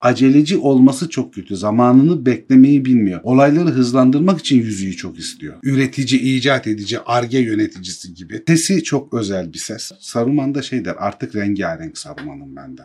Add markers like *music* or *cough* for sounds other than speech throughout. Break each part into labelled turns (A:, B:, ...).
A: Aceleci olması çok kötü. Zamanını beklemeyi bilmiyor. Olayları hızlandırmak için yüzüğü çok istiyor. Üretici, icat edici, arge yöneticisi gibi. Sesi çok özel bir ses. Saruman da şey der artık rengarenk Saruman'ım bende.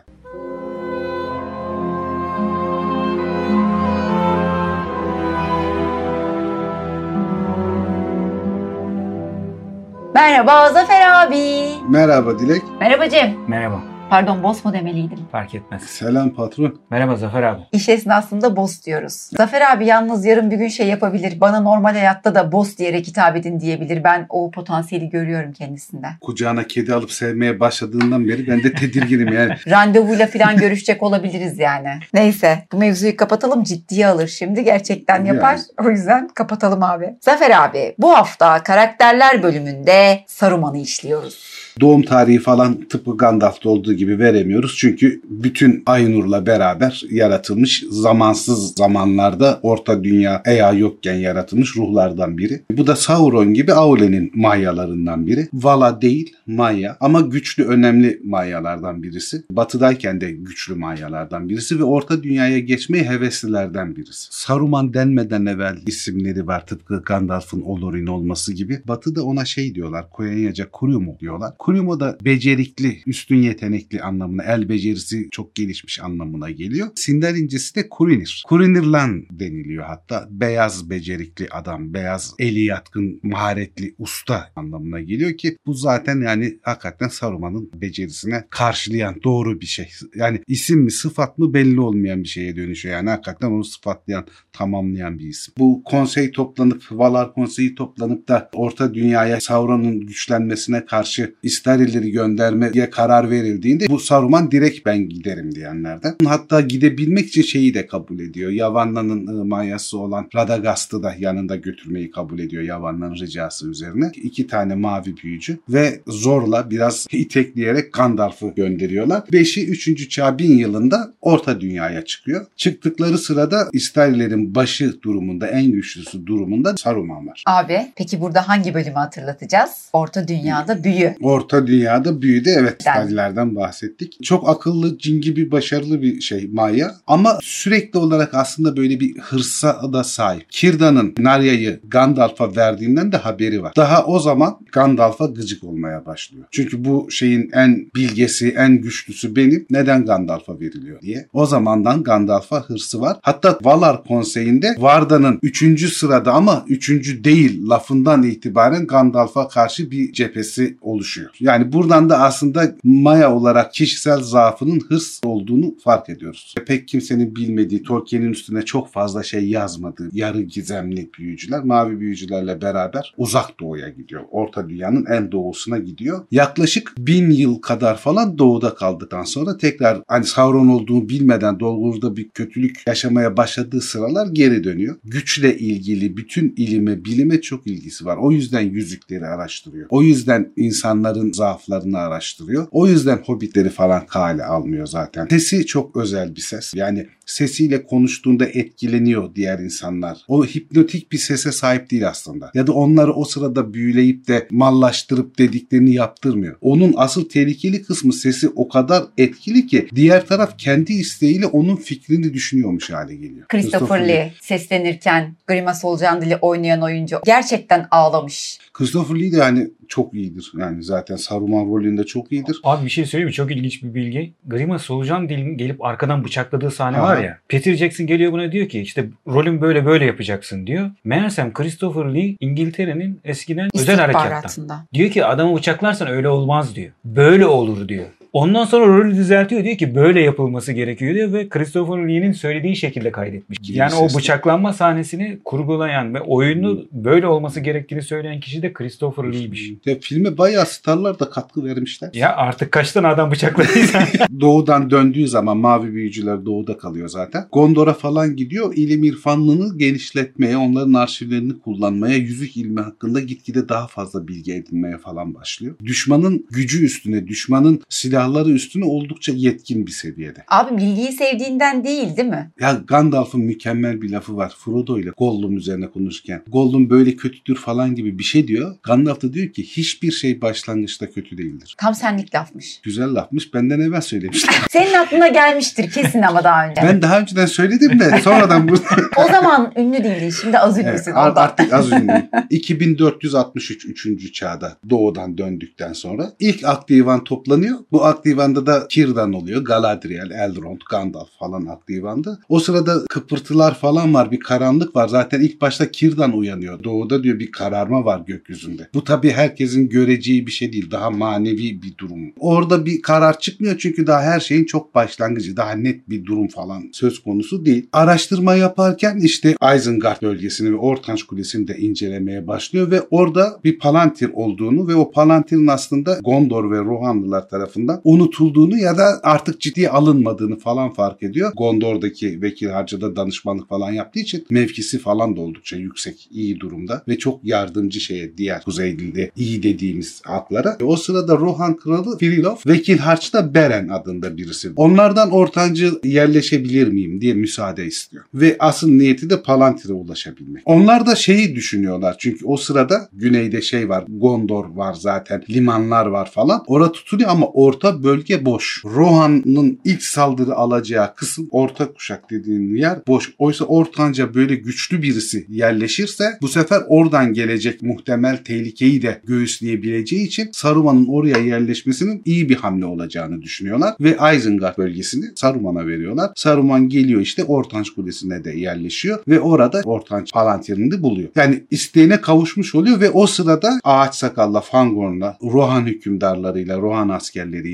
B: Merhaba Zafer abi.
A: Merhaba Dilek.
B: Merhaba Cem.
C: Merhaba.
B: Pardon boss mu demeliydim?
C: Fark etmez.
A: Selam patron.
C: Merhaba Zafer abi.
B: İş esnasında boss diyoruz. Zafer abi yalnız yarın bir gün şey yapabilir. Bana normal hayatta da boss diyerek hitap edin diyebilir. Ben o potansiyeli görüyorum kendisinden.
A: Kucağına kedi alıp sevmeye başladığından beri ben de tedirginim yani. *laughs*
B: Randevuyla falan görüşecek olabiliriz yani. Neyse bu mevzuyu kapatalım ciddiye alır şimdi gerçekten yapar.
A: Yani.
B: O yüzden kapatalım abi. Zafer abi bu hafta karakterler bölümünde Saruman'ı işliyoruz.
A: Doğum tarihi falan tıpkı Gandalf'ta olduğu gibi veremiyoruz. Çünkü bütün Aynur'la beraber yaratılmış zamansız zamanlarda Orta Dünya Ea yokken yaratılmış ruhlardan biri. Bu da Sauron gibi Aule'nin Mayalarından biri. Vala değil Maya ama güçlü önemli Mayalardan birisi. Batıdayken de güçlü Mayalardan birisi ve Orta Dünya'ya geçmeye heveslilerden birisi. Saruman denmeden evvel isimleri var tıpkı Gandalf'ın Olorin olması gibi. Batı'da ona şey diyorlar Koyanyaca Kurumu diyorlar. Kurumu da becerikli, üstün yetenekli anlamına, el becerisi çok gelişmiş anlamına geliyor. Sinder incisi de Kurinir. Kurinirlan deniliyor hatta. Beyaz becerikli adam, beyaz eli yatkın, maharetli usta anlamına geliyor ki bu zaten yani hakikaten Saruman'ın becerisine karşılayan doğru bir şey. Yani isim mi sıfat mı belli olmayan bir şeye dönüşüyor. Yani hakikaten onu sıfatlayan, tamamlayan bir isim. Bu konsey toplanıp, Valar konseyi toplanıp da Orta Dünya'ya Sauron'un güçlenmesine karşı İstarilleri göndermeye karar verildiğinde bu Saruman direkt ben giderim diyenlerden. Hatta gidebilmek için şeyi de kabul ediyor. Yavanna'nın manyası olan Radagast'ı da yanında götürmeyi kabul ediyor Yavanna'nın ricası üzerine. İki tane mavi büyücü ve zorla biraz *laughs* itekleyerek Gandalf'ı gönderiyorlar. Beşi 3. çağ 1000 yılında Orta Dünya'ya çıkıyor. Çıktıkları sırada İsraillerin başı durumunda en güçlüsü durumunda Saruman var.
B: Abi peki burada hangi bölümü hatırlatacağız? Orta Dünya'da büyü.
A: Orta Dünya'da büyüdü evet
B: Ben-
A: İsraillerden bahsettik. Çok akıllı, cin gibi başarılı bir şey Maya ama sürekli olarak aslında böyle bir hırsa da sahip. Kirda'nın Narya'yı Gandalf'a verdiğinden de haberi var. Daha o zaman Gandalf'a gıcık olmaya başlıyor. Çünkü bu şeyin en bilgesi, en güçlüsü benim. Neden Gandalf'a veriliyor diye. O zamandan Gandalf'a hırsı var. Hatta Valar konseyinde Varda'nın 3. sırada ama 3. değil lafından itibaren Gandalf'a karşı bir cephesi oluşuyor. Yani buradan da aslında Maya olarak kişisel zaafının hırs olduğunu fark ediyoruz. Pek kimsenin bilmediği, Tolkien'in üstüne çok fazla şey yazmadığı yarı gizemli büyücüler mavi büyücülerle beraber uzak doğuya gidiyor. Orta dünyanın en doğusuna gidiyor. Yaklaşık bin yıl kadar falan doğuda kaldıktan sonra tekrar hani Sauron olduğunu bilmeden Dolgur'da bir kötülük yaşamaya başladığı sıralar geri dönüyor. Güçle ilgili bütün ilime, bilime çok ilgisi var. O yüzden yüzükleri araştırıyor. O yüzden insanların zaaflarını araştırıyor. O yüzden hobbitleri falan kale almıyor zaten. Sesi çok özel bir ses. Yani sesiyle konuştuğunda etkileniyor diğer insanlar. O hipnotik bir sese sahip değil aslında. Ya da onları o sırada büyüleyip de mallaştırıp dediklerini yaptırmıyor. Onun asıl tehlikeli kısmı sesi o kadar etkili ki diğer taraf kendi isteğiyle onun fikrini düşünüyormuş hale geliyor.
B: Christopher Lee seslenirken Grimas Olcandil'i oynayan oyuncu gerçekten ağlamış.
A: Christopher Lee de yani çok iyidir. Yani zaten Saruman rolünde çok iyidir.
C: Abi bir şey söyleyeyim mi? Çok ilginç bir bilgi. Grima solucan dilin gelip arkadan bıçakladığı sahne
A: Aha.
C: var ya. Peter Jackson geliyor buna diyor ki işte rolün böyle böyle yapacaksın diyor. Meğersem Christopher Lee İngiltere'nin eskiden özel harekattan. Diyor ki adamı bıçaklarsan öyle olmaz diyor. Böyle olur diyor. Ondan sonra rolü düzeltiyor diyor ki böyle yapılması gerekiyor diyor ve Christopher Lee'nin söylediği şekilde kaydetmiş.
A: Gibi
C: Yani o
A: sesli.
C: bıçaklanma sahnesini kurgulayan ve oyunu böyle olması gerektiğini söyleyen kişi de Christopher Lee'miş.
A: Ya filme bayağı starlar da katkı vermişler.
C: Ya artık kaç tane adam bıçakladıysa. *laughs*
A: Doğudan döndüğü zaman mavi büyücüler doğuda kalıyor zaten. Gondor'a falan gidiyor. İlim irfanlığını genişletmeye, onların arşivlerini kullanmaya, yüzük ilmi hakkında gitgide daha fazla bilgi edinmeye falan başlıyor. Düşmanın gücü üstüne, düşmanın silahı silahları üstüne oldukça yetkin bir seviyede.
B: Abi bilgiyi sevdiğinden değil değil mi?
A: Ya Gandalf'ın mükemmel bir lafı var Frodo ile Gollum üzerine konuşurken. Gollum böyle kötüdür falan gibi bir şey diyor. Gandalf da diyor ki hiçbir şey başlangıçta kötü değildir.
B: Tam senlik lafmış.
A: Güzel lafmış. Benden evvel söylemiştim. *laughs*
B: Senin aklına gelmiştir kesin ama daha önce.
A: ben daha önceden söyledim de sonradan bu *laughs*
B: O zaman ünlü değildin. Şimdi az
A: Evet,
B: ünlüsün. ondan.
A: artık az *laughs* ünlüyüm. 2463 3. çağda doğudan döndükten sonra ilk akdivan toplanıyor. Bu akdivanda da Kirdan oluyor. Galadriel, Elrond, Gandalf falan akdivanda. O sırada kıpırtılar falan var. Bir karanlık var. Zaten ilk başta Kirdan uyanıyor. Doğuda diyor bir kararma var gökyüzünde. Bu tabii herkesin göreceği bir şey değil. Daha manevi bir durum. Orada bir karar çıkmıyor çünkü daha her şeyin çok başlangıcı. Daha net bir durum falan söz konusu değil. Araştırma yaparken işte Isengard bölgesini ve Ortanç Kulesi'ni de incelemeye başlıyor ve orada bir Palantir olduğunu ve o Palantir'in aslında Gondor ve Rohanlılar tarafından unutulduğunu ya da artık ciddiye alınmadığını falan fark ediyor. Gondor'daki vekil harcada danışmanlık falan yaptığı için mevkisi falan da oldukça yüksek, iyi durumda ve çok yardımcı şeye diğer Kuzeylide iyi dediğimiz halklara. O sırada Rohan kralı Firilov vekil harçta Beren adında birisi. Onlardan ortancı yerleşebilir miyim diye müsaade istiyor. Ve asıl niyeti de Palantir'e ulaşabilmek. Onlar da şeyi düşünüyorlar çünkü o sırada güneyde şey var Gondor var zaten limanlar var falan. Orada tutuluyor ama orta bölge boş. Rohan'ın ilk saldırı alacağı kısım orta kuşak dediğin yer boş. Oysa ortanca böyle güçlü birisi yerleşirse bu sefer oradan gelecek muhtemel tehlikeyi de göğüsleyebileceği için Saruman'ın oraya yerleşmesinin iyi bir hamle olacağını düşünüyorlar ve Isengard bölgesini Saruman'a veriyorlar. Saruman geliyor işte Ortanç Kulesi'ne de yerleşiyor ve orada Ortanç Palantir'ini buluyor. Yani isteğine kavuşmuş oluyor ve o sırada Ağaç Sakal'la Fangorn'la Rohan hükümdarlarıyla, Rohan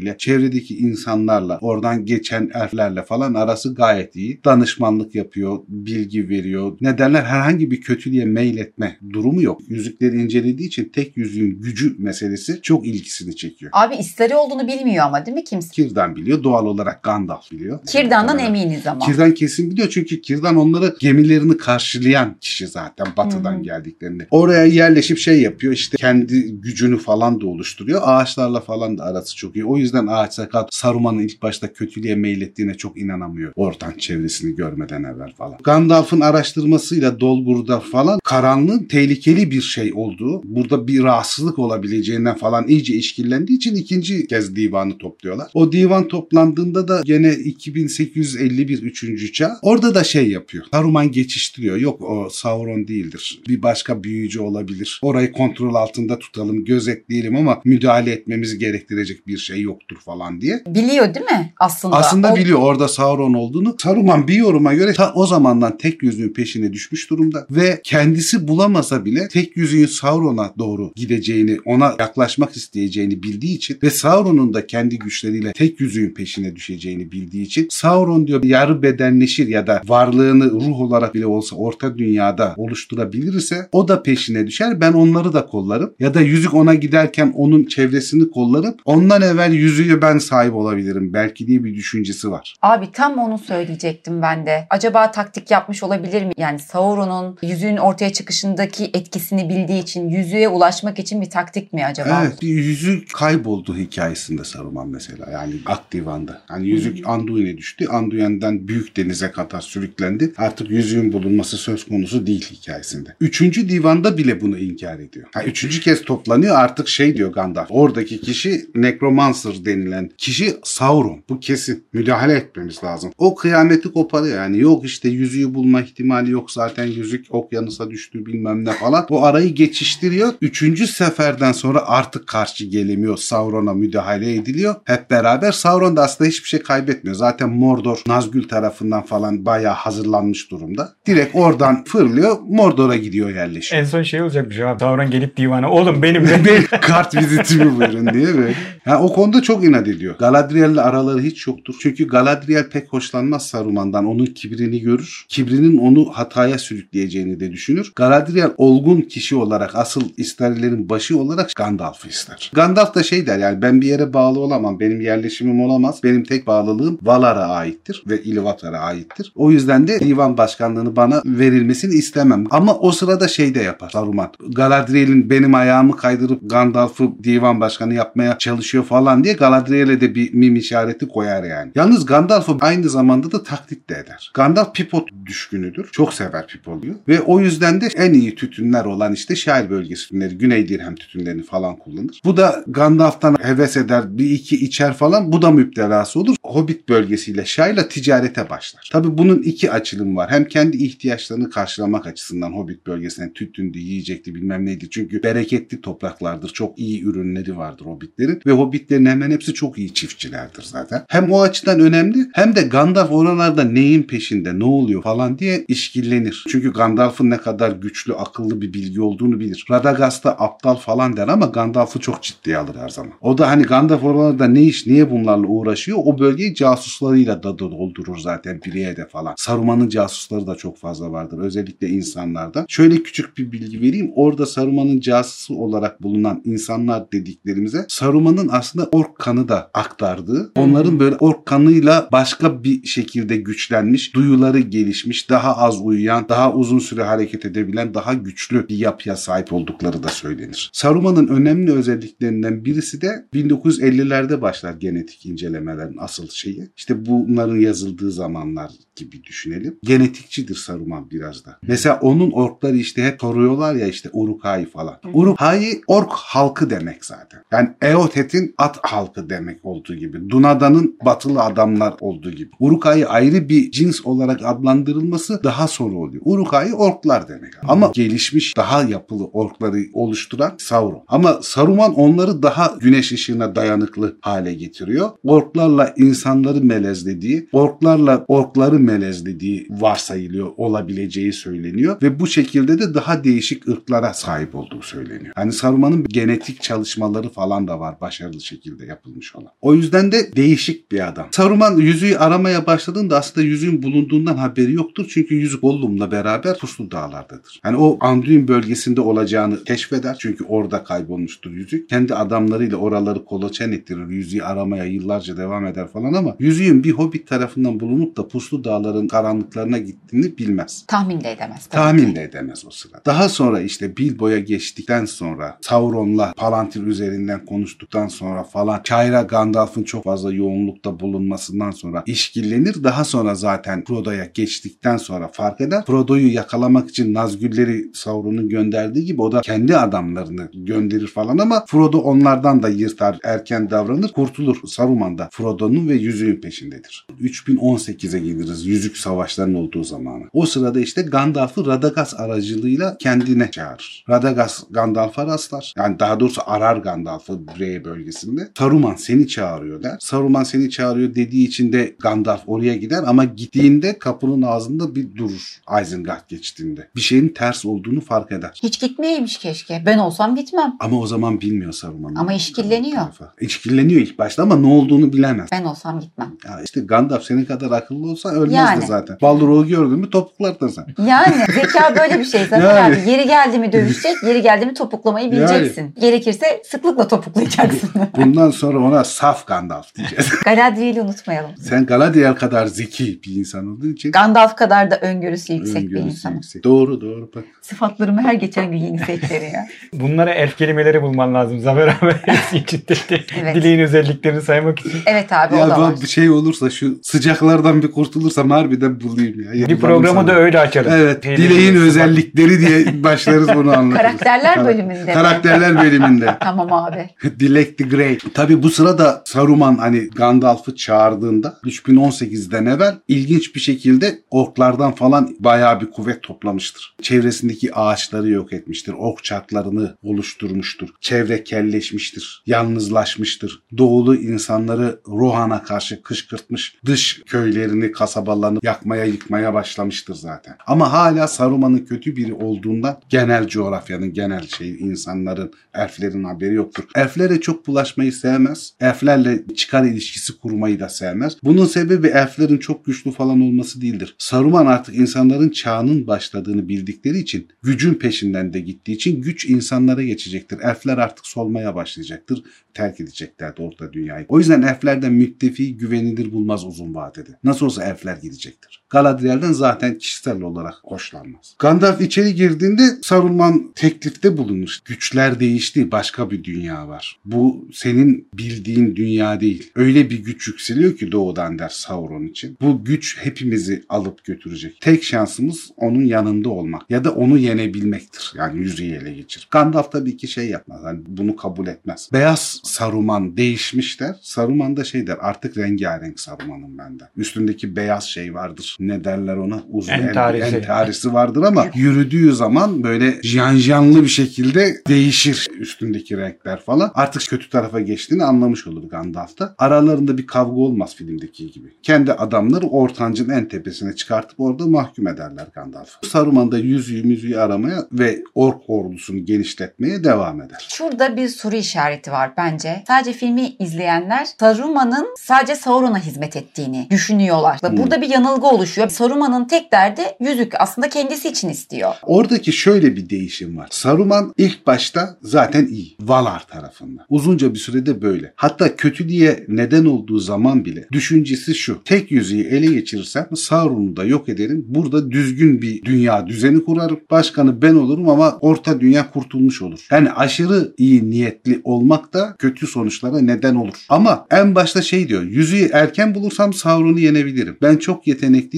A: askerleriyle, çevredeki insanlarla, oradan geçen erlerle falan arası gayet iyi. Danışmanlık yapıyor, bilgi veriyor. Ne derler herhangi bir kötülüğe meyletme durumu yok. Yüzükleri incelediği için tek yüzüğün gücü meselesi çok ilgisini çekiyor.
B: Abi istari olduğunu bilmiyor ama değil mi kimse?
A: Kirdan biliyor. Doğal olarak Gandalf biliyor.
B: Kirdan'dan
A: Evet.
B: eminiz ama.
A: Kirdan kesin biliyor çünkü Kirdan onları gemilerini karşılayan kişi zaten batıdan
B: Hı hı.
A: geldiklerinde. Oraya yerleşip şey yapıyor işte kendi gücünü falan da oluşturuyor. Ağaçlarla falan da arası çok iyi. O yüzden ağaç sakal Saruman'ın ilk başta kötülüğe meylettiğine çok inanamıyor. Ortan çevresini görmeden evvel falan. Gandalf'ın araştırmasıyla Dolgur'da falan karanlığın tehlikeli bir şey olduğu, burada bir rahatsızlık olabileceğinden falan iyice işkillendiği için ikinci kez divanı topluyorlar. O divan toplandığında da gene 2851 3. çağ. Orada da şey yapıyor. Saruman geçiştiriyor. Yok o Sauron değildir. Bir başka büyücü olabilir. Orayı kontrol altında tutalım, gözetleyelim ama müdahale etmemiz gerektirecek bir şey yoktur falan diye.
B: Biliyor değil mi aslında?
A: Aslında
B: O-
A: biliyor orada Sauron olduğunu. Saruman bir yoruma göre ta o zamandan tek yüzüğün peşine düşmüş durumda ve kendisi bulamasa bile tek yüzüğün Sauron'a doğru gideceğini, ona yaklaşmak isteyeceğini bildiği için ve Sauron'un da kendi güçleriyle tek yüzüğün peşine düşeceğini bildiği için Sauron diyor yarı bedenleşir ya da varlığını ruh olarak bile olsa orta dünyada oluşturabilirse o da peşine düşer. Ben onları da kollarım. Ya da yüzük ona giderken onun çevresini kollarım. Ondan evvel yüzüğe ben sahip olabilirim belki diye bir düşüncesi var.
B: Abi tam onu söyleyecektim ben de. Acaba taktik yapmış olabilir mi? Yani Sauron'un yüzüğün ortaya çıkışındaki etkisini bildiği için yüzüğe ulaşmak için bir taktik mi acaba?
A: Evet yüzük kayboldu hikayesinde Saruman mesela yani Akdivan'da. Hani yüzük Anduin'e düştü. Anduin'den büyük denize kadar sürüklendi. Artık yüzüğün bulunması söz konusu değil hikayesinde. Üçüncü divanda bile bunu inkar ediyor. Ha, üçüncü kez toplanıyor artık şey diyor Gandalf. Oradaki kişi Necromancer denilen kişi Sauron. Bu kesin. Müdahale etmemiz lazım. O kıyameti koparıyor yani. Yok işte yüzüğü bulma ihtimali yok zaten yüzük okyanusa düştü bilmem ne falan. O arayı geçiştiriyor. Üçüncü seferden sonra artık karşı gelemiyor. Sauron'a müdahale ediliyor. Hep beraber Sauron da aslında hiçbir şey kaybetmiyor. Zaten Mordor Nazgül tarafından falan bayağı hazırlanmış durumda. Direkt oradan fırlıyor. Mordor'a gidiyor yerleşiyor.
C: En son şey olacakmış abi. Sauron gelip divana oğlum benim. *laughs*
A: Benim kart vizitimi buyurun diye böyle. Ha, o konuda çok inat ediyor. Galadriel'le araları hiç yoktur. Çünkü Galadriel pek hoşlanmaz Saruman'dan. Onun kibrini görür. Kibrinin onu hataya sürükleyeceğini de düşünür. Galadriel olgun kişi olarak asıl isterilerin başı olarak Gandalf'ı ister. Gandalf da şey der yani ben bir yere bağlı olamam. Benim yerleşimim olamaz. Benim tek bağlılığım Valar'a aittir ve Ilúvatar'a aittir. O yüzden de divan başkanlığını bana verilmesini istemem. Ama o sırada şey de yapar Saruman. Galadriel'in benim ayağımı kaydırıp Gandalf'ı divan başkanı yapmaya çalışıyor falan diye Galadriel'e de bir mim işareti koyar yani. Yalnız Gandalf'ı aynı zamanda da taklit de eder. Gandalf pipo düşkünüdür. Çok sever pipoluyu. Ve o yüzden de en iyi tütünler olan işte şair bölgesi tütünleri, Güney Dirhem tütünlerini falan kullanır. Bu da Gandalf'tan heves eder, bir iki içer falan. Bu da müptelası olur. Hobbit bölgesiyle Şair'la ticarete başlar. Tabii bunun iki açılımı var. Hem kendi ihtiyaçlarını karşılamak açısından Hobbit bölgesine tütündü, yiyecekti bilmem neydi. Çünkü bereketli topraklardır. Çok iyi ürünleri vardır Hobbitlerin. Ve Hobbitlerin hemen hepsi çok iyi çiftçilerdir zaten. Hem o açıdan önemli hem de Gandalf oralarda neyin peşinde, ne oluyor falan diye işkillenir. Çünkü Gandalf'ın ne kadar güçlü, akıllı bir bilgi olduğunu bilir. Radagast da aptal falan der ama Gandalf'ı çok ciddiye alır her zaman. O da hani Gandalf oralarda ne iş, niye bunlarla uğraşıyor? O bölgeyi casuslarıyla da doldurur zaten Brienne'de falan. Saruman'ın casusları da çok fazla vardır. Özellikle insanlarda. Şöyle küçük bir bilgi vereyim. Orada Saruman'ın casusu olarak bulunan insanlar dediklerimize Saruman'ın aslında ork kanı da aktardığı, onların böyle ork kanıyla başka bir şekilde güçlenmiş, duyuları gelişmiş, daha az uyuyan, daha uzun süre hareket edebilen, daha güçlü bir yapıya sahip oldukları da söylenir. Saruman'ın önemli özelliklerinden birisi de 1950'lerde başlar genetik incelemelerin asıl şeyi. İşte bunların yazıldığı zamanlar gibi düşünelim. Genetikçidir Saruman biraz da. Mesela onun orkları işte hep soruyorlar ya işte Uruk-hai falan. Uruk-hai ork halkı demek zaten. Yani Eothet'in at halkı demek olduğu gibi. Dunada'nın batılı adamlar olduğu gibi. Uruk-hai ayrı bir cins olarak adlandırılması daha sonra oluyor. Uruk-hai orklar demek. Ama gelişmiş daha yapılı orkları oluşturan Sauron. Ama Saruman onları daha güneş ışığına dayanıklı hale getiriyor. Orklarla insanları melezlediği, orklarla orkları melezlediği varsayılıyor, olabileceği söyleniyor ve bu şekilde de daha değişik ırklara sahip olduğu söyleniyor. Hani Saruman'ın genetik çalışmaları falan da var başarılı şekilde yapılmış olan. O yüzden de değişik bir adam. Saruman yüzüğü aramaya başladığında aslında yüzüğün bulunduğundan haberi yoktur. Çünkü yüzük Gollum'la beraber Puslu Dağlar'dadır. Yani o Anduin bölgesinde olacağını keşfeder. Çünkü orada kaybolmuştur yüzük. Kendi adamlarıyla oraları kolaçan ettirir. Yüzüğü aramaya yıllarca devam eder falan ama yüzüğün bir hobbit tarafından bulunup da Puslu Dağlar'ın karanlıklarına gittiğini bilmez.
B: Tahmin de edemez. tabii
A: Tahmin de edemez o sırada. Daha sonra işte Bilbo'ya geçtikten sonra Sauron'la Palantir üzerinden konuştuktan sonra falan Kayra Gandalf'ın çok fazla yoğunlukta bulunmasından sonra işkillenir. Daha sonra zaten Frodo'ya geçtikten sonra fark eder. Frodo'yu yakalamak için Nazgülleri Sauron'un gönderdiği gibi o da kendi adamlarını gönderir falan ama Frodo onlardan da yırtar, erken davranır, kurtulur. Saruman da Frodo'nun ve yüzüğün peşindedir. 3018'e geliriz yüzük savaşlarının olduğu zamanı. O sırada işte Gandalf'ı Radagast aracılığıyla kendine çağırır. Radagast Gandalf'a rastlar. Yani daha doğrusu arar Gandalf'ı Bree bölgesinde. Saruman seni çağırıyor der. Saruman seni çağırıyor dediği için de Gandalf oraya gider ama gittiğinde kapının ağzında bir durur. Isengard geçtiğinde. Bir şeyin ters olduğunu fark eder.
B: Hiç gitmeyeymiş keşke. Ben olsam gitmem.
A: Ama o zaman bilmiyor Saruman.
B: Ama işkilleniyor.
A: İşkilleniyor ilk başta ama ne olduğunu bilemez.
B: Ben olsam gitmem.
A: Ya işte Gandalf senin kadar akıllı olsa ölmezdi
B: Yani.
A: zaten. Balrog'u gördün mü topuklardın sen.
B: Yani *laughs* zeka böyle bir şey Zafer
A: Yani.
B: abi. Yeri geldi mi dövüşecek, yeri geldi mi topuklamayı bileceksin. Gerekirse sıklıkla topuklayacaksın.
A: Bundan sonra ona saf Gandalf diyeceğiz. *laughs*
B: Galadriel'i unutmayalım.
A: Sen Galadriel kadar zeki bir insan olduğun için
B: Gandalf kadar da öngörüsü yüksek bir
A: öngörüsü
B: insanım.
A: yüksek. Doğru doğru bak.
B: Sıfatlarımı her geçen gün yeni seçleniyor. *laughs*
C: Bunlara elf kelimeleri bulman lazım. Zafer abi *laughs* ciddi.
B: Evet.
C: Dileğin özelliklerini saymak için.
B: Evet abi o
A: Ya
B: da var.
A: bu bir şey olursa şu sıcaklardan bir kurtulursam harbiden bulayım ya.
C: Bir programı
A: sana.
C: da öyle açarız.
A: Evet.
C: Şeyleri-
A: Dileğin özellikleri diye başlarız bunu anlatırız.
B: Karakterler
A: Kara-
B: bölümünde?
A: Karakterler bölümünde.
B: Tamam abi.
A: Dilek the Grey. Tabi bu sırada Saruman hani Gandalf'ı çağırdığında 3018'den evvel ilginç bir şekilde orklardan falan bayağı bir kuvvet toplamıştır. Çevresindeki ağaçları yok etmiştir. Ork çarklarını oluşturmuştur. Çevre kelleşmiştir. Yalnızlaşmıştır. Doğulu insanları Rohan'a karşı kışkırtmış. Dış köylerini, kasabalarını yakmaya yıkmaya başlamıştır zaten. Ama hala Saruman'ın kötü biri olduğundan genel coğrafyanın, genel şey insanların, elflerin haberi yoktur. Elflere çok bulaşmayı sevmez. Elflerle çıkar ilişkisi kurmayı da sevmez. Bunun sebebi elflerin çok güçlü falan olması değildir. Saruman artık insanların çağının başladığını bildikleri için, gücün peşinden de gittiği için güç insanlara geçecektir. Elfler artık solmaya başlayacaktır. Terk edeceklerdi orta dünyayı. O yüzden elflerden müttefi güvenilir bulmaz uzun vadede. Nasıl olsa elfler gidecektir. Galadriel'den zaten kişisel olarak hoşlanmaz. Gandalf içeri girdiğinde Saruman teklifte bulunmuş. Güçler değişti. Başka bir dünya var. Bu senin bildiğin dünya değil. Öyle bir güç yükseliyor ki doğudan der Sauron için. Bu güç hepimizi alıp götürecek. Tek şansımız onun yanında olmak ya da onu yenebilmektir. Yani yüzüğü ele geçir. Gandalf tabii ki şey yapmaz. Yani bunu kabul etmez. Beyaz Saruman değişmiş der. Saruman da şey der artık rengarenk Saruman'ım bende. Üstündeki beyaz şey vardır. Ne derler ona? Uzun
C: Entarisi.
A: entarisi vardır ama *laughs* yürüdüğü zaman böyle janjanlı bir şekilde değişir üstündeki renkler falan. Artık kötü tarafa geçtiğini anlamış olur Gandalf'ta. Aralarında bir kavga olmaz filmdeki gibi. Kendi adamları ortancın en tepesine çıkartıp orada mahkum ederler Gandalf'ı. Saruman da yüzüğü müzüğü aramaya ve ork ordusunu genişletmeye devam eder.
B: Şurada bir soru işareti var bence. Sadece filmi izleyenler Saruman'ın sadece Sauron'a hizmet ettiğini düşünüyorlar.
A: Hmm.
B: Burada bir yanılgı oluşuyor. Saruman'ın tek derdi yüzük. Aslında kendisi için istiyor.
A: Oradaki şöyle bir değişim var. Saruman ilk başta zaten iyi. Valar tarafında. Uzunca bir sürede böyle. Hatta kötülüğe neden olduğu zaman bile düşüncesi şu. Tek yüzüğü ele geçirirsem Sauron'u da yok ederim. Burada düzgün bir dünya düzeni kurarım. Başkanı ben olurum ama orta dünya kurtulmuş olur. Yani aşırı iyi niyetli olmak da kötü sonuçlara neden olur. Ama en başta şey diyor. Yüzüğü erken bulursam Sauron'u yenebilirim. Ben çok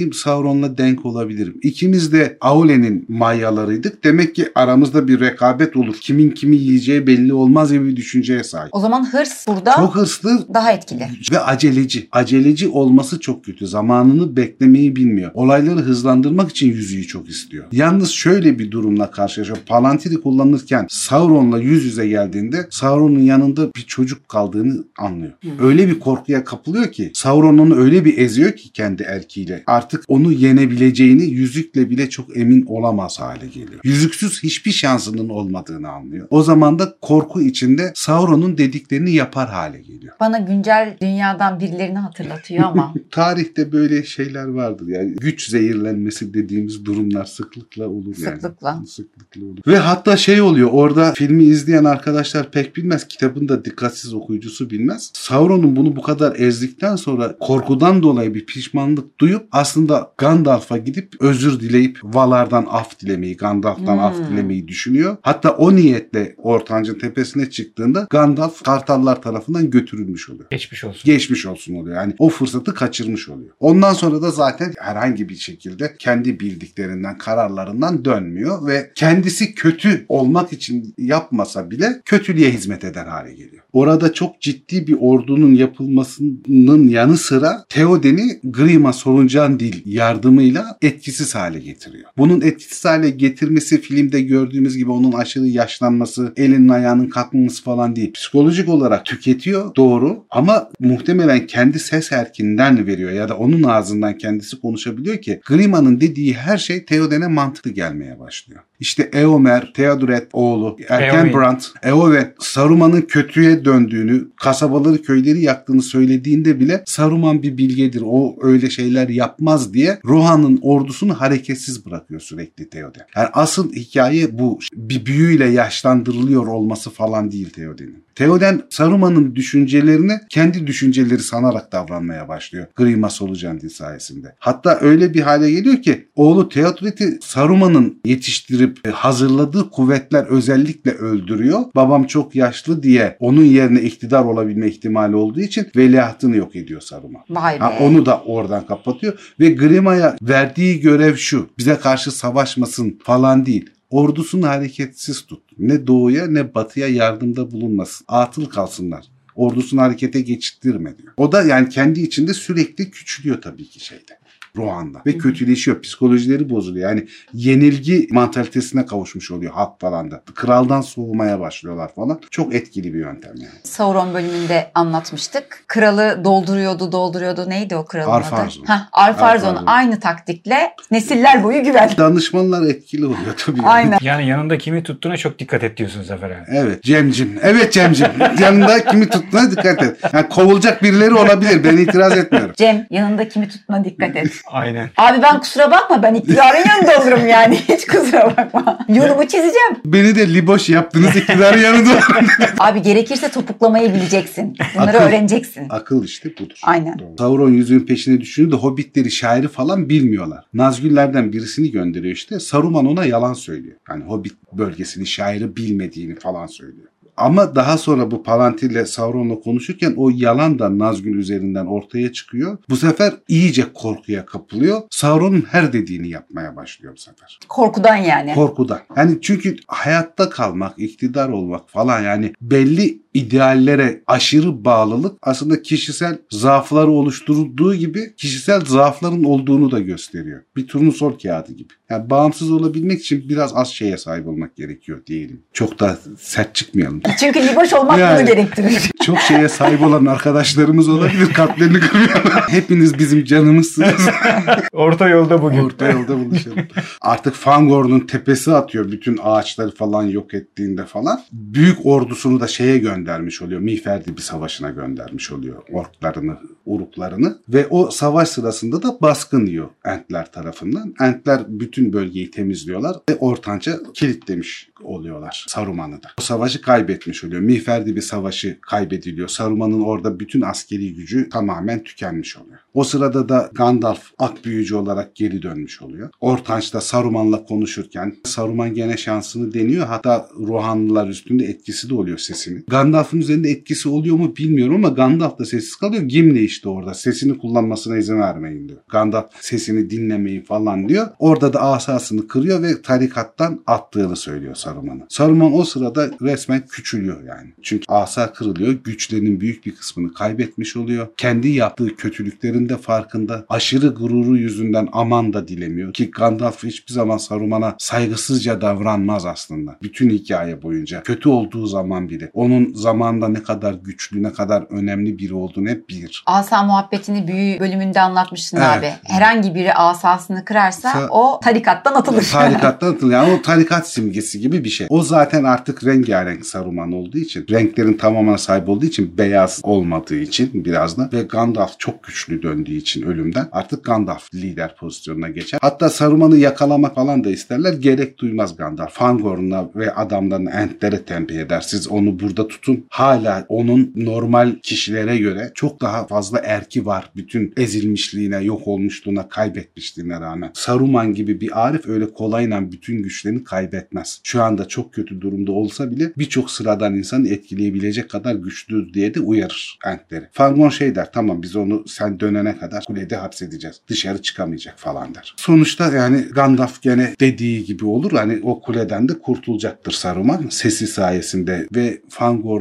A: yetenekliyim. Sauron'la denk olabilirim. İkimiz de Aule'nin mayalarıydık. Demek ki aramızda bir rekabet olur. Kimin kimi yiyeceği belli olmaz gibi bir düşünceye sahip.
B: O zaman hırs burada
A: Çok hırslı
B: daha etkili.
A: ve aceleci. Aceleci olması çok kötü. Zamanını beklemeyi bilmiyor. Olayları hızlandırmak için yüzüğü çok istiyor. Yalnız şöyle bir durumla karşılaşıyor. Palantiri kullanırken Sauron'la yüz yüze geldiğinde Sauron'un yanında bir çocuk kaldığını anlıyor. Öyle bir korkuya kapılıyor ki Sauron onu öyle bir eziyor ki kendi erkiyle. Artık onu yenebileceğini yüzükle bile çok emin olamaz hale geliyor. Yüzüksüz hiçbir şansının olmadığını anlıyor. O zaman da korku içinde Sauron'un dediklerini yapar hale geliyor.
B: Bana güncel dünyadan birilerini hatırlatıyor ama. *laughs*
A: Tarihte böyle şeyler vardır yani güç zehirlenmesi dediğimiz durumlar sıklıkla olur yani.
B: Sıklıkla.
A: Sıklıkla olur. Ve hatta şey oluyor orada filmi izleyen arkadaşlar pek bilmez kitabın da dikkatsiz okuyucusu bilmez. Sauron'un bunu bu kadar ezdikten sonra korkudan dolayı bir pişmanlık duyup aslında Gandalf'a gidip özür dileyip Valar'dan af dilemeyi, Gandalf'tan
B: Hmm.
A: af dilemeyi düşünüyor. Hatta o niyetle Ortancın tepesine çıktığında Gandalf Kartallar tarafından götürülmüş oluyor
C: Geçmiş olsun.
A: geçmiş olsun oluyor. Yani o fırsatı kaçırmış oluyor. Ondan sonra da zaten herhangi bir şekilde kendi bildiklerinden, kararlarından dönmüyor ve kendisi kötü olmak için yapmasa bile kötülüğe hizmet eder hale geliyor. Orada çok ciddi bir ordunun yapılmasının yanı sıra Theoden'i Grima Soluncan Dil yardımıyla etkisiz hale getiriyor. Bunun etkisiz hale getirmesi filmde gördüğümüz gibi onun aşırı yaşlanması, elinin ayağının kalkmaması falan değil. Psikolojik olarak tüketiyor doğru ama muhtemelen kendi ses erkinden veriyor ya da onun ağzından kendisi konuşabiliyor ki Grima'nın dediği her şey Theoden'e mantıklı gelmeye başlıyor. İşte Eomer, Theodoret oğlu, Erkenbrand, Eowen Saruman'ın kötüye döndüğünü, kasabaları, köyleri yaktığını söylediğinde bile Saruman bir bilgedir. O öyle şeyler yapmaz diye Rohan'ın ordusunu hareketsiz bırakıyor sürekli Theoden. Yani asıl hikaye bu. Bir büyüyle yaşlandırılıyor olması falan değil Theoden'in. Theoden Saruman'ın düşüncelerini kendi düşünceleri sanarak davranmaya başlıyor. Grima Solucan'ın sayesinde. Hatta öyle bir hale geliyor ki oğlu Theodoret'i Saruman'ın yetiştirip e, hazırladığı kuvvetler özellikle öldürüyor. Babam çok yaşlı diye onun yerine iktidar olabilme ihtimali olduğu için veliahtını yok ediyor Saruman.
B: Vay be.
A: Ha, onu da oradan kapatıyor ve Grima'ya verdiği görev şu. Bize karşı savaşmasın falan değil. Ordusunu hareketsiz tut. Ne doğuya ne batıya yardımda bulunmasın. Atıl kalsınlar. Ordusunu harekete geçirtme diyor. O da yani kendi içinde sürekli küçülüyor tabii ki şeyde. Rohan'da. Ve kötüleşiyor. Psikolojileri bozuluyor. Yani yenilgi mantalitesine kavuşmuş oluyor halk falan da. Kraldan soğumaya başlıyorlar falan. Çok etkili bir yöntem yani.
B: Sauron bölümünde anlatmıştık. Kralı dolduruyordu, dolduruyordu. Neydi o kralın
A: Arfarzon.
B: adı? Heh, Arfarzon.
A: Arfarzon.
B: Aynı taktikle nesiller boyu güven.
A: Danışmanlar etkili oluyor tabii. yani.
B: Aynen.
C: Yani yanında kimi tuttuğuna çok dikkat et diyorsun Zafer abi.
A: Evet Cemcim. Evet Cemcim. *laughs* Yanında kimi tuttuğuna dikkat et. Yani kovulacak birileri olabilir. Ben itiraz etmiyorum.
B: Cem yanında kimi tutma dikkat et.
C: Aynen.
B: Abi ben kusura bakma ben iktidarın yanında olurum yani. *laughs* Hiç kusura bakma. Yolumu çizeceğim.
A: Beni de liboş yaptınız iktidarın yanında. *laughs*
B: Abi gerekirse topuklamayı bileceksin. Bunları
A: Akıl.
B: öğreneceksin.
A: Akıl işte budur.
B: Aynen.
A: Doğru. Sauron yüzüğün peşine düşündü de hobbitleri şairi falan bilmiyorlar. Nazgüllerden birisini gönderiyor işte. Saruman ona yalan söylüyor. Yani hobbit bölgesinin şairi bilmediğini falan söylüyor. Ama daha sonra bu Palantir ile Sauron'la konuşurken o yalan da Nazgûl üzerinden ortaya çıkıyor. Bu sefer iyice korkuya kapılıyor. Sauron'un her dediğini yapmaya başlıyor bu sefer.
B: Korkudan yani.
A: Korkudan. Yani çünkü hayatta kalmak, iktidar olmak falan yani belli ideallere aşırı bağlılık aslında kişisel zaafları oluşturduğu gibi kişisel zaafların olduğunu da gösteriyor. Bir turnusol kağıdı gibi. Yani bağımsız olabilmek için biraz az şeye sahip olmak gerekiyor diyelim. Çok da sert çıkmayalım.
B: Çünkü liboş olmak
A: Yani.
B: bunu gerektirir. *laughs*
A: Çok şeye sahip olan arkadaşlarımız olabilir. Kalplerini kırmıyorlar. Hepiniz bizim canımızsınız. *laughs*
C: Orta yolda bugün.
A: Orta yolda buluşalım. Artık Fangorn'un tepesi atıyor bütün ağaçları falan yok ettiğinde falan. Büyük ordusunu da şeye göndermiş oluyor. Miğferdi bir savaşına göndermiş oluyor orklarını, uruklarını. Ve o savaş sırasında da baskın yiyor Entler tarafından. Entler bütün bölgeyi temizliyorlar ve Ortanç'a kilitlemiş oluyorlar Saruman'ı da. O savaşı kaybetmiş oluyor. Miğferdi bir savaşı kaybediliyor. Saruman'ın orada bütün askeri gücü tamamen tükenmiş oluyor. O sırada da Gandalf ak büyücü olarak geri dönmüş oluyor. Ortanç da Saruman'la konuşurken Saruman gene şansını deniyor. Hatta Rohanlılar üstünde etkisi de oluyor sesini. Gandalf'ın üzerinde etkisi oluyor mu bilmiyorum ama Gandalf da sessiz kalıyor. Gimli işte orada sesini kullanmasına izin vermeyin diyor. Gandalf sesini dinlemeyin falan diyor. Orada da asasını kırıyor ve tarikattan attığını söylüyor Saruman'a. Saruman o sırada resmen küçülüyor yani. Çünkü asa kırılıyor. Güçlerinin büyük bir kısmını kaybetmiş oluyor. Kendi yaptığı kötülüklerin de farkında. Aşırı gururu yüzünden aman da dilemiyor. Ki Gandalf hiçbir zaman Saruman'a saygısızca davranmaz aslında. Bütün hikaye boyunca. Kötü olduğu zaman bile. Onun zamanda ne kadar güçlü, ne kadar önemli biri olduğunu hep bilir.
B: Asa muhabbetini büyü bölümünde anlatmıştın
A: Evet.
B: abi. Herhangi biri asasını kırarsa
A: Sa-
B: o tarikattan atılır. *laughs*
A: Tarikattan atılıyor. Yani o tarikat simgesi gibi bir şey. O zaten artık rengarenk Saruman olduğu için, renklerin tamamına sahip olduğu için, beyaz olmadığı için biraz da ve Gandalf çok güçlü döndüğü için ölümden artık Gandalf lider pozisyonuna geçer. Hatta Saruman'ı yakalamak falan da isterler. Gerek duymaz Gandalf. Fangorn'a ve adamlarını Entlere tembih eder. Siz onu burada tutun. Hala onun normal kişilere göre çok daha fazla erki var. Bütün ezilmişliğine, yok olmuşluğuna, kaybetmişliğine rağmen. Saruman gibi bir Arif öyle kolayla bütün güçlerini kaybetmez. Şu anda çok kötü durumda olsa bile birçok sıradan insanı etkileyebilecek kadar güçlü diye de uyarır Entleri. Fangorn şey der tamam biz onu sen dönene kadar kulede hapsedeceğiz. Dışarı çıkamayacak falan der. Sonuçta yani Gandalf gene dediği gibi olur. Hani o kuleden de kurtulacaktır Saruman. Sesi sayesinde ve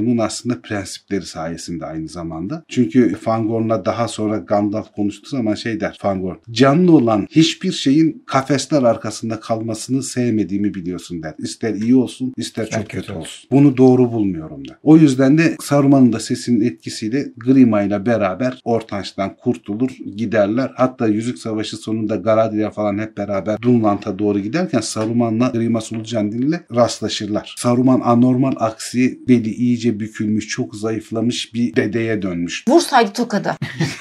A: Fangorn'un aslında prensipleri sayesinde aynı zamanda. Çünkü Fangorn'la daha sonra Gandalf konuştuğu zaman şey der Fangorn. Canlı olan hiçbir şeyin kafesler arkasında kalmasını sevmediğimi biliyorsun der. İster iyi olsun ister çok
C: kötü
A: kötü
C: olsun.
A: olsun. Bunu doğru bulmuyorum der. O yüzden de Saruman'ın da sesinin etkisiyle Grima ile beraber Ortanç'tan kurtulur giderler. Hatta Yüzük Savaşı sonunda Galadriel falan hep beraber Dunlant'a doğru giderken Saruman'la Grima Sulucandil ile rastlaşırlar. Saruman anormal aksi beli iyice bükülmüş, çok zayıflamış bir dedeye dönmüş.
B: Vursaydı tokadı.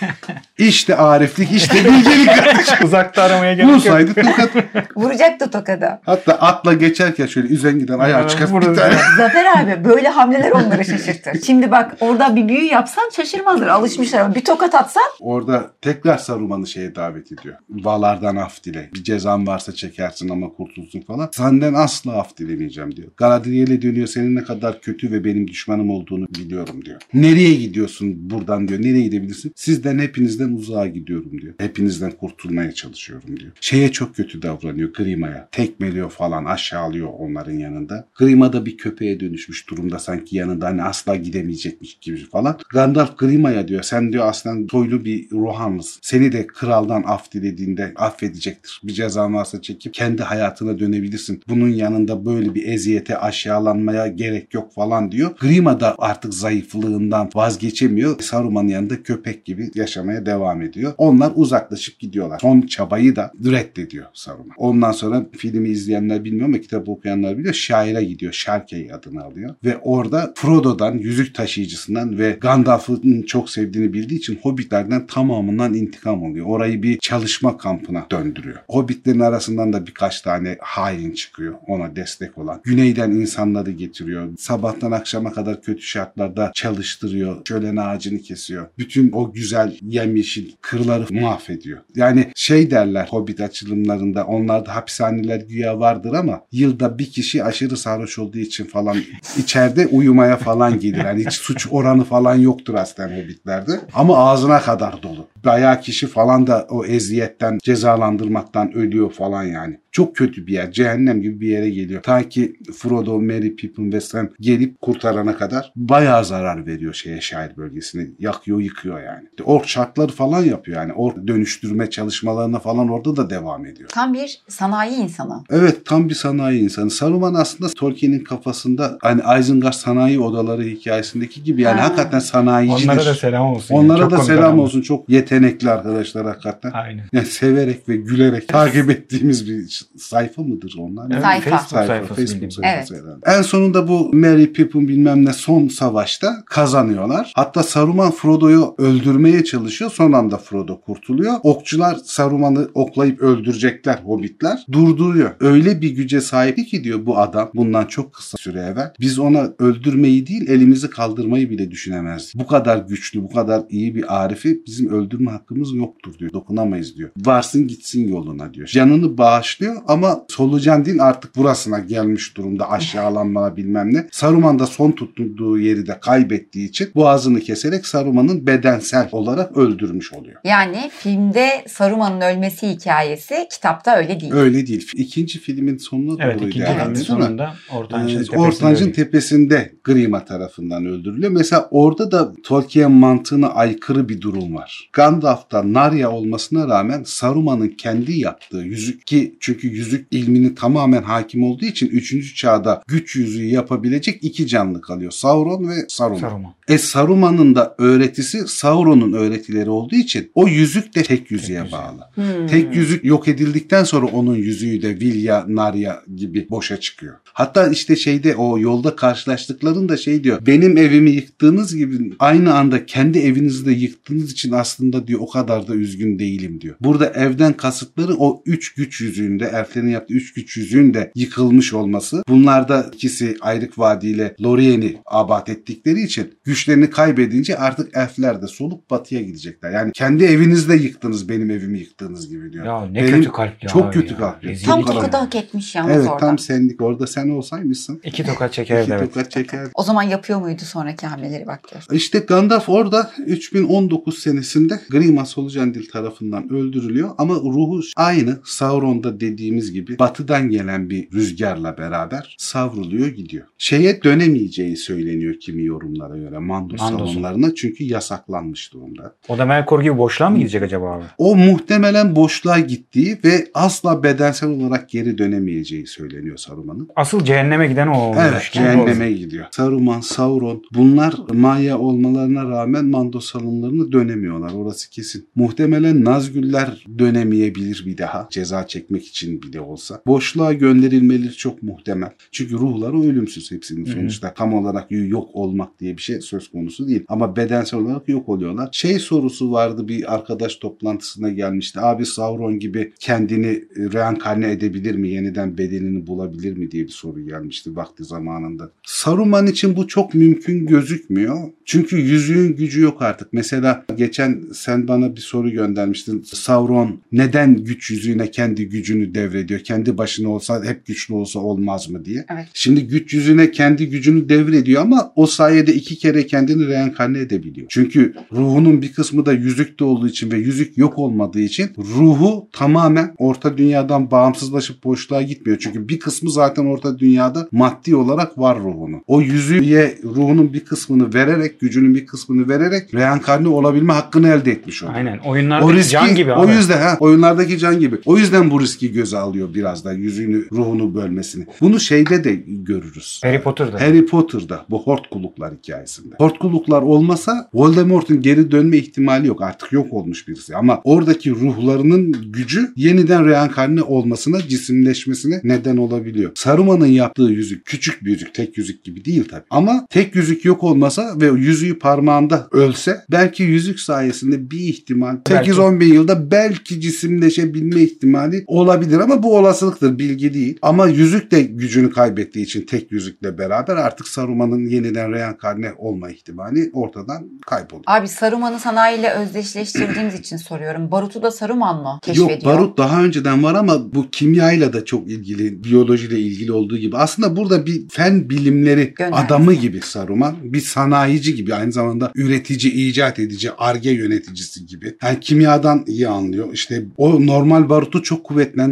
B: *laughs*
A: İşte ariflik, işte bilgelik. *laughs*
C: Uzakta aramaya gerek yok.
A: Vursaydı tokat.
B: Vuracaktı tokadı.
A: Hatta atla geçerken şöyle üzengiden ayağı çıkar bir tane.
B: Zafer abi böyle hamleler onları şaşırtır. Şimdi bak orada bir büyü yapsan şaşırmazlar. Alışmışlar ama bir tokat atsan
A: Orada tekrar Saruman'ı şeye davet ediyor. Valardan af dile. Bir cezan varsa çekersin ama kurtulsun falan. Senden asla af dilemeyeceğim diyor. Galadriel'e dönüyor. Senin ne kadar kötü ve benim düşmanım olduğunu biliyorum diyor. Nereye gidiyorsun buradan diyor. Nereye gidebilirsin? Sizden hepinizden uzağa gidiyorum diyor. Hepinizden kurtulmaya çalışıyorum diyor. Şeye çok kötü davranıyor Grima'ya. Tekmeliyor falan aşağılıyor onların yanında. Grima da bir köpeğe dönüşmüş durumda sanki yanında hani asla gidemeyecekmiş gibi falan. Gandalf Grima'ya diyor sen diyor aslında soylu bir Rohanlısın. Seni de kraldan af dilediğinde affedecektir. Bir cezan varsa çekip kendi hayatına dönebilirsin. Bunun yanında böyle bir eziyete aşağılanmaya gerek yok falan diyor. Grima da artık zayıflığından vazgeçemiyor. Saruman'ın yanında köpek gibi yaşamaya devam ediyor. Onlar uzaklaşıp gidiyorlar. Son çabayı da reddediyor Saruman. Ondan sonra filmi izleyenler bilmiyor ama kitabı okuyanlar biliyor. Şaire gidiyor. Sharkey adını alıyor. Ve orada Frodo'dan, yüzük taşıyıcısından ve Gandalf'ın çok sevdiğini bildiği için Hobbitlerden tamamından intikam alıyor. Orayı bir çalışma kampına döndürüyor. Hobbitlerin arasından da birkaç tane hain çıkıyor ona destek olan. Güneyden insanları getiriyor. Sabahtan akşama kadar kadar kötü şartlarda çalıştırıyor. Şölen ağacını kesiyor. Bütün o güzel yemyeşil kırları mahvediyor. Yani şey derler Hobbit açılımlarında onlarda hapishaneler güya vardır ama yılda bir kişi aşırı sarhoş olduğu için falan içeride uyumaya falan gelir. Yani hiç suç oranı falan yoktur aslında Hobbit'lerde. Ama ağzına kadar dolu. Bayağı kişi falan da o eziyetten cezalandırmaktan ölüyor falan yani. Çok kötü bir yer. Cehennem gibi bir yere geliyor. Ta ki Frodo, Merry, Pippin ve Sam gelip kurtarana kadar bayağı zarar veriyor şeye şair bölgesine. Yakıyor, yıkıyor yani. Ork şartları falan yapıyor yani. Ork dönüştürme çalışmalarına falan orada da devam ediyor.
B: Tam bir sanayi insanı.
A: Evet tam bir sanayi insanı. Saruman aslında Tolkien'in kafasında hani Isengard sanayi odaları hikayesindeki gibi yani
B: Ha.
A: hakikaten sanayicidir.
C: Onlara da selam olsun.
A: Onlara
C: Çok
A: da selam olsun. Çok yetenekli arkadaşlar hakikaten.
C: Aynen.
A: Yani severek ve gülerek takip ettiğimiz bir sayfa mıdır onlar?
C: Evet,
B: Sayfa.
C: Facebook
A: Sayfa,
C: sayfası
A: Facebook sayfası herhalde. En sonunda bu Merry Pippin bilmem ne son savaşta kazanıyorlar. Hatta Saruman Frodo'yu öldürmeye çalışıyor. Son anda Frodo kurtuluyor. Okçular Saruman'ı oklayıp öldürecekler hobbitler. Durduruyor. Öyle bir güce sahip ki diyor bu adam bundan çok kısa süre evvel. Biz ona öldürmeyi değil elimizi kaldırmayı bile düşünemezdik. Bu kadar güçlü, bu kadar iyi bir Arif'i bizim öldürme hakkımız yoktur diyor. Dokunamayız diyor. Varsın gitsin yoluna diyor. Canını bağışlıyor ama solucan din artık burasına gelmiş durumda aşağılanma bilmem ne. Saruman da son tuttuğu yeri de kaybettiği için boğazını keserek Saruman'ın bedensel olarak öldürmüş oluyor.
B: Yani filmde Saruman'ın ölmesi hikayesi kitapta öyle değil.
A: Öyle değil. İkinci filmin sonuna
C: Evet
A: doğruydu
C: ikinci
A: herhalde,
C: filmin sonunda Ortancın
A: Ee,
C: tepesinde
A: Ortancın
C: ölüyor.
A: tepesinde Grima tarafından öldürülüyor. Mesela orada da Tolkien mantığına aykırı bir durum var. Gandalf'ta Narya olmasına rağmen Saruman'ın kendi yaptığı yüzük ki çünkü yüzük ilmini tamamen hakim olduğu için 3. çağda güç yüzüğü yapabilecek iki canlı kalıyor. Sauron ve Saruman.
C: Saruman.
A: E Saruman'ın da öğretisi Sauron'un öğretileri olduğu için o yüzük de tek yüzüğe
C: yüzüğe.
A: bağlı.
B: Hmm.
A: Tek yüzük yok edildikten sonra onun yüzüğü de Vilya, Narya gibi boşa çıkıyor. Hatta işte şeyde o yolda karşılaştıklarında şey diyor. Benim evimi yıktığınız gibi aynı anda kendi evinizi de yıktığınız için aslında diyor o kadar da üzgün değilim diyor. Burada evden kasıtları o üç güç yüzüğünde elflerin yaptığı üç güç yüzüğün de yıkılmış olması. Bunlarda ikisi Ayrık Vadi ile Lorien'i abat ettikleri için güçlerini kaybedince artık elfler de solup batıya gidecekler. Yani kendi evinizde yıktınız benim evimi yıktığınız gibi diyor.
C: Ya ne
A: Benim
C: kötü kalpli
A: çok
C: abi
A: kötü
C: ya.
A: kalpli.
C: Rezillik
B: Tam tokadı hak etmiş yalnız
A: Evet
B: orada.
A: tam sendik orada sen olsaymışsın.
C: İki tokat çekerdi
A: İki
C: evet.
A: tokat çeker.
B: O zaman yapıyor muydu sonraki hamleleri bak gör.
A: İşte Gandalf orada 3019 senesinde Grima Solucanadil tarafından öldürülüyor ama ruhu aynı Sauron'da dediğimiz gibi batıdan gelen bir rüzgarla beraber savruluyor gidiyor. Şeye dönemeyeceği söyleniyor kimi yorumlara göre Mando
C: Mandosu.
A: salonlarına çünkü yasaklanmış durumda.
C: O da Melkor gibi boşluğa mı gidecek acaba abi?
A: O muhtemelen boşluğa gittiği ve asla bedensel olarak geri dönemeyeceği söyleniyor Saruman'ın.
C: Asıl cehenneme giden o olmuş.
A: Evet cehenneme gidiyor. Saruman, Sauron bunlar Maya olmalarına rağmen Mando salonlarına dönemiyorlar. Orası kesin. Muhtemelen Nazgüller dönemeyebilir bir daha. Ceza çekmek için bile olsa. Boşluğa gönderilmeleri çok muhtemel. Çünkü ruhları ölümsüz hepsinin
C: Hı hı.
A: sonuçta. Tam olarak yok olmak diye bir şey söz konusu değil. Ama bedensel olarak yok oluyorlar. Şey sorusu vardı bir arkadaş toplantısına gelmişti. Abi Sauron gibi kendini e, reenkarne edebilir mi? Yeniden bedenini bulabilir mi diye bir soru gelmişti vakti zamanında. Saruman için bu çok mümkün gözükmüyor. Çünkü yüzüğün gücü yok artık. Mesela geçen sen bana bir soru göndermiştin. Sauron neden güç yüzüğüne kendi gücünü devrediyor? Kendi başına olsa hep güçlü olsa olmaz mı diye.
B: Evet.
A: Şimdi güç yüzüne kendi gücünü devrediyor ama o sayede iki kere kendini reenkarne edebiliyor. Çünkü ruhunun bir kısmı da yüzükte olduğu için ve yüzük yok olmadığı için ruhu tamamen orta dünyadan bağımsızlaşıp boşluğa gitmiyor. Çünkü bir kısmı zaten orta dünyada maddi olarak var ruhunun. O yüzüğe ruhunun bir kısmını vererek, gücünün bir kısmını vererek reenkarne olabilme hakkını elde etmiş oluyor.
C: Aynen. Oyunlarda
A: O riski,
C: can gibi
A: o
C: abi.
A: yüzden ha, oyunlardaki can gibi. O yüzden bu riski göze alıyor biraz da yüzüğünü, ruhunu bölmesini. Bunu şeyde de görürüz.
C: Harry Potter'da.
A: Harry Potter'da bu Hortkuluklar hikayesinde. Hortkuluklar olmasa Voldemort'un geri dönme ihtimali yok. Artık yok olmuş birisi. Ama oradaki ruhlarının gücü yeniden reenkarne olmasına, cisimleşmesine neden olabiliyor. Saruman'ın yaptığı yüzük küçük bir yüzük. Tek yüzük gibi değil tabii. Ama tek yüzük yok olmasa ve yüzüğü parmağında ölse belki yüzük sayesinde bir ihtimal
C: Belki.
A: 8-10 bin yılda belki cisimleşebilme ihtimali olabilir. Olabilir ama bu olasılıktır bilgi değil. Ama yüzük de gücünü kaybettiği için tek yüzükle beraber artık Saruman'ın yeniden reenkarne olma ihtimali ortadan kayboluyor.
B: Abi Saruman'ı sanayiyle özdeşleştirdiğimiz için soruyorum. Barut'u da Saruman mı keşfediyor?
A: Yok barut daha önceden var ama bu kimyayla da çok ilgili, biyolojiyle ilgili olduğu gibi. Aslında burada bir fen bilimleri
B: Göndermesi.
A: adamı gibi Saruman. Bir sanayici gibi aynı zamanda üretici, icat edici, arge yöneticisi gibi. Yani kimyadan iyi anlıyor. İşte o normal barutu çok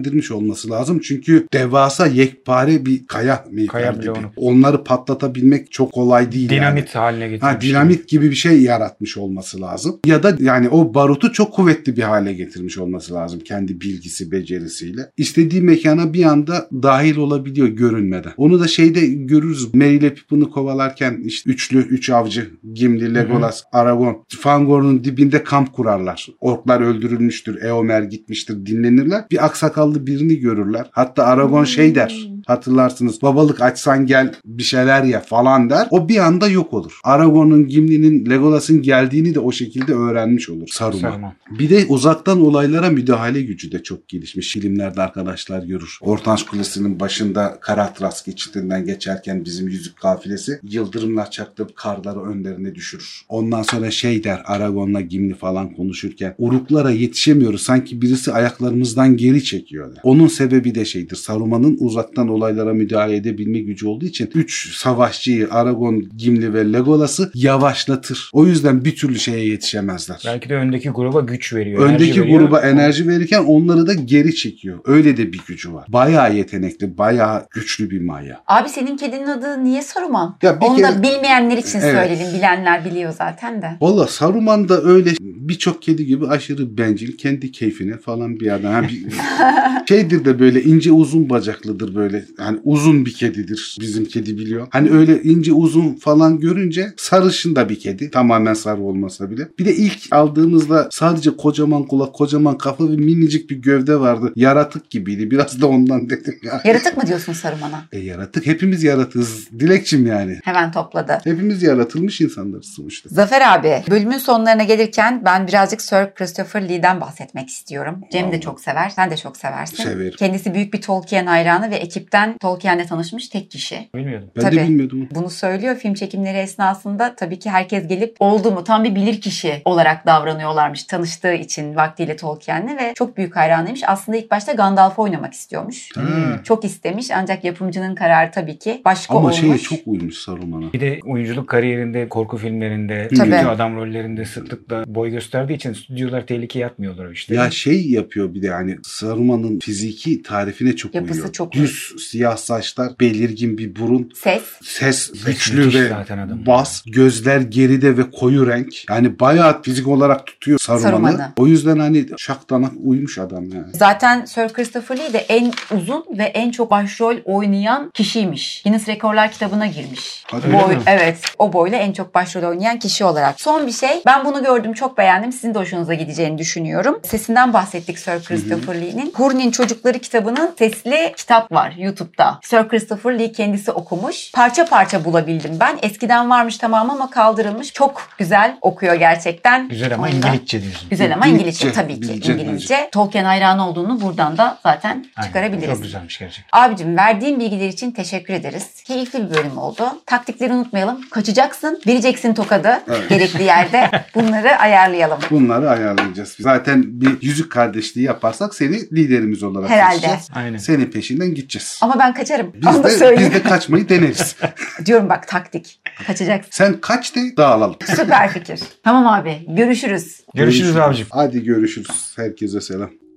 A: kuvvetlendirmiş olması lazım. Çünkü devasa yekpare bir kaya
C: Kaya
A: gibi.
C: bloğunu.
A: Onları patlatabilmek çok kolay değil. yani.
C: Dinamit haline getirmiş.
A: Ha, dinamit gibi bir şey yaratmış olması lazım. Ya da yani o barutu çok kuvvetli bir hale getirmiş olması lazım kendi bilgisi, becerisiyle. İstediği mekana bir anda dahil olabiliyor görünmeden. Onu da şeyde görürüz. Merry ile Pippin'i kovalarken işte üçlü, üç avcı, Gimli, Legolas, Aragorn, Fangorn'un dibinde kamp kurarlar. Orklar öldürülmüştür, Eomer gitmiştir, dinlenirler. Bir aksakallı birini görürler. Hatta Aragorn şey der. Hatırlarsınız babalık açsan gel bir şeyler ye falan der. O bir anda yok olur. Aragorn'un, Gimli'nin, Legolas'ın geldiğini de o şekilde öğrenmiş olur Saruman.
C: Saruman.
A: Bir de uzaktan olaylara müdahale gücü de çok gelişmiş. Filmlerde arkadaşlar görür. Ortanç Kulesi'nin başında Karatras geçitinden geçerken bizim yüzük kafilesi yıldırımlar çaktırıp karları önlerine düşürür. Ondan sonra şey der Aragorn'la Gimli falan konuşurken uruklara yetişemiyoruz. Sanki birisi ayaklarımızdan geri çekiyor. der. Onun sebebi de şeydir. Saruman'ın uzaktan olaylara müdahale edebilme gücü olduğu için 3 savaşçıyı Aragorn, Gimli ve Legolas'ı yavaşlatır. O yüzden bir türlü şeye yetişemezler.
C: Belki de öndeki gruba güç veriyor.
A: Öndeki
C: veriyor.
A: gruba enerji verirken onları da geri çekiyor. Öyle de bir gücü var. Bayağı yetenekli, bayağı güçlü bir maya.
B: Abi senin kedinin adı niye Saruman?
A: Ya bir
B: Onu
A: kere-
B: da bilmeyenler için
A: Evet.
B: söyleyelim. Bilenler biliyor zaten de.
A: Valla Saruman da öyle birçok kedi gibi aşırı bencil, kendi keyfine falan bir adam. Ha, bir, *laughs* şeydir de böyle ince uzun bacaklıdır böyle. Hani uzun bir kedidir. Bizim kedi biliyor. Hani öyle ince uzun falan görünce sarışın da bir kedi. Tamamen sarı olmasa bile. Bir de ilk aldığımızda sadece kocaman kulak, kocaman kafa ve minicik bir gövde vardı. Yaratık gibiydi. Biraz da ondan dedim ya.
B: Yaratık mı diyorsun Saruman'a?
A: E yaratık. Hepimiz yaratığız. Dilekçim yani.
B: Hemen topladı.
A: Hepimiz yaratılmış insanlarız sonuçta.
B: Zafer abi, bölümün sonlarına gelirken ben birazcık Sir Christopher Lee'den bahsetmek istiyorum. Cem de çok sever, sen de çok seversin.
A: Severim.
B: Kendisi büyük bir Tolkien hayranı ve ekipten Tolkien'le tanışmış tek kişi.
C: Bilmiyordum.
A: Ben
B: Tabii.
A: de bilmiyordum.
B: Bunu söylüyor film çekimleri esnasında tabii ki herkes gelip oldu mu tam bir bilir kişi olarak davranıyorlarmış tanıştığı için vaktiyle Tolkien'le ve çok büyük hayranıymış. Aslında ilk başta Gandalf'ı oynamak istiyormuş.
A: Ha.
B: Çok istemiş ancak yapımcının kararı tabii ki başka
A: Ama
B: olmuş.
A: şeye çok uymuş Saruman'a.
C: Bir de oyunculuk kariyerinde, korku filmlerinde,
B: Tabii.
C: kötü adam rollerinde sıklıkla boy gösterdiği için stüdyolar tehlikeye atmıyorlar işte.
A: Ya şey yapıyor bir de yani Saruman'ın fiziki tarifine çok
B: Yapısı
A: uyuyor.
B: çok
A: Düz siyah saçlar, belirgin bir burun,
B: Ses.
A: ses güçlü ve
C: zaten adam.
A: bas, gözler geride ve koyu renk. Yani bayağı fizik olarak tutuyor Saruman'ı.
B: Saruman'ı.
A: O yüzden hani şaktanak uymuş adam yani.
B: Zaten Sir Christopher Lee de en uzun ve en çok başrol oynayan kişiymiş. Guinness Rekorlar kitabına girmiş.
A: Hadi
B: Boy,
C: mi?
B: evet o boyla en çok başrol oynayan kişi olarak. Son bir şey ben bunu gördüm çok beğendim sizin de hoşunuza gideceğini düşünüyorum. Sesinden bahsettik Sir Christopher Lee'nin. Hurnin Çocukları kitabının sesli kitap var YouTube'da. Sir Christopher Lee kendisi okumuş. Parça parça bulabildim ben. Eskiden varmış tamam ama kaldırılmış. Çok güzel okuyor gerçekten.
C: Güzel ama
B: Onu da-
C: İngilizce diyorsun.
B: Güzel ama
A: İngilizce,
B: İngilizce tabii ki
A: bileceksin
B: İngilizce. Tolkien hayranı olduğunu buradan da zaten
C: Aynen.
B: çıkarabiliriz.
C: Çok güzelmiş gerçekten.
B: Abicim verdiğin bilgiler için teşekkür ederiz. Keyifli bir bölüm oldu. Taktikleri unutmayalım. Kaçacaksın, vereceksin tokadı
A: Evet. *laughs*
B: gerekli yerde. Bunları ayarlayalım.
A: Bunları ayarlayacağız. Zaten bir yüzük kardeşliği yaparsak seni liderimiz olarak
B: Herhalde.
A: seçeceğiz.
C: Aynen.
A: Senin peşinden gideceğiz.
B: Ama ben kaçarım.
A: Biz
B: Onu
A: de, biz de kaçmayı deneriz. *laughs*
B: Diyorum bak taktik. Kaçacaksın.
A: Sen kaç de dağılalım.
B: Süper fikir. Tamam abi. Görüşürüz.
C: Görüşürüz abicim.
A: Hadi görüşürüz. Herkese selam.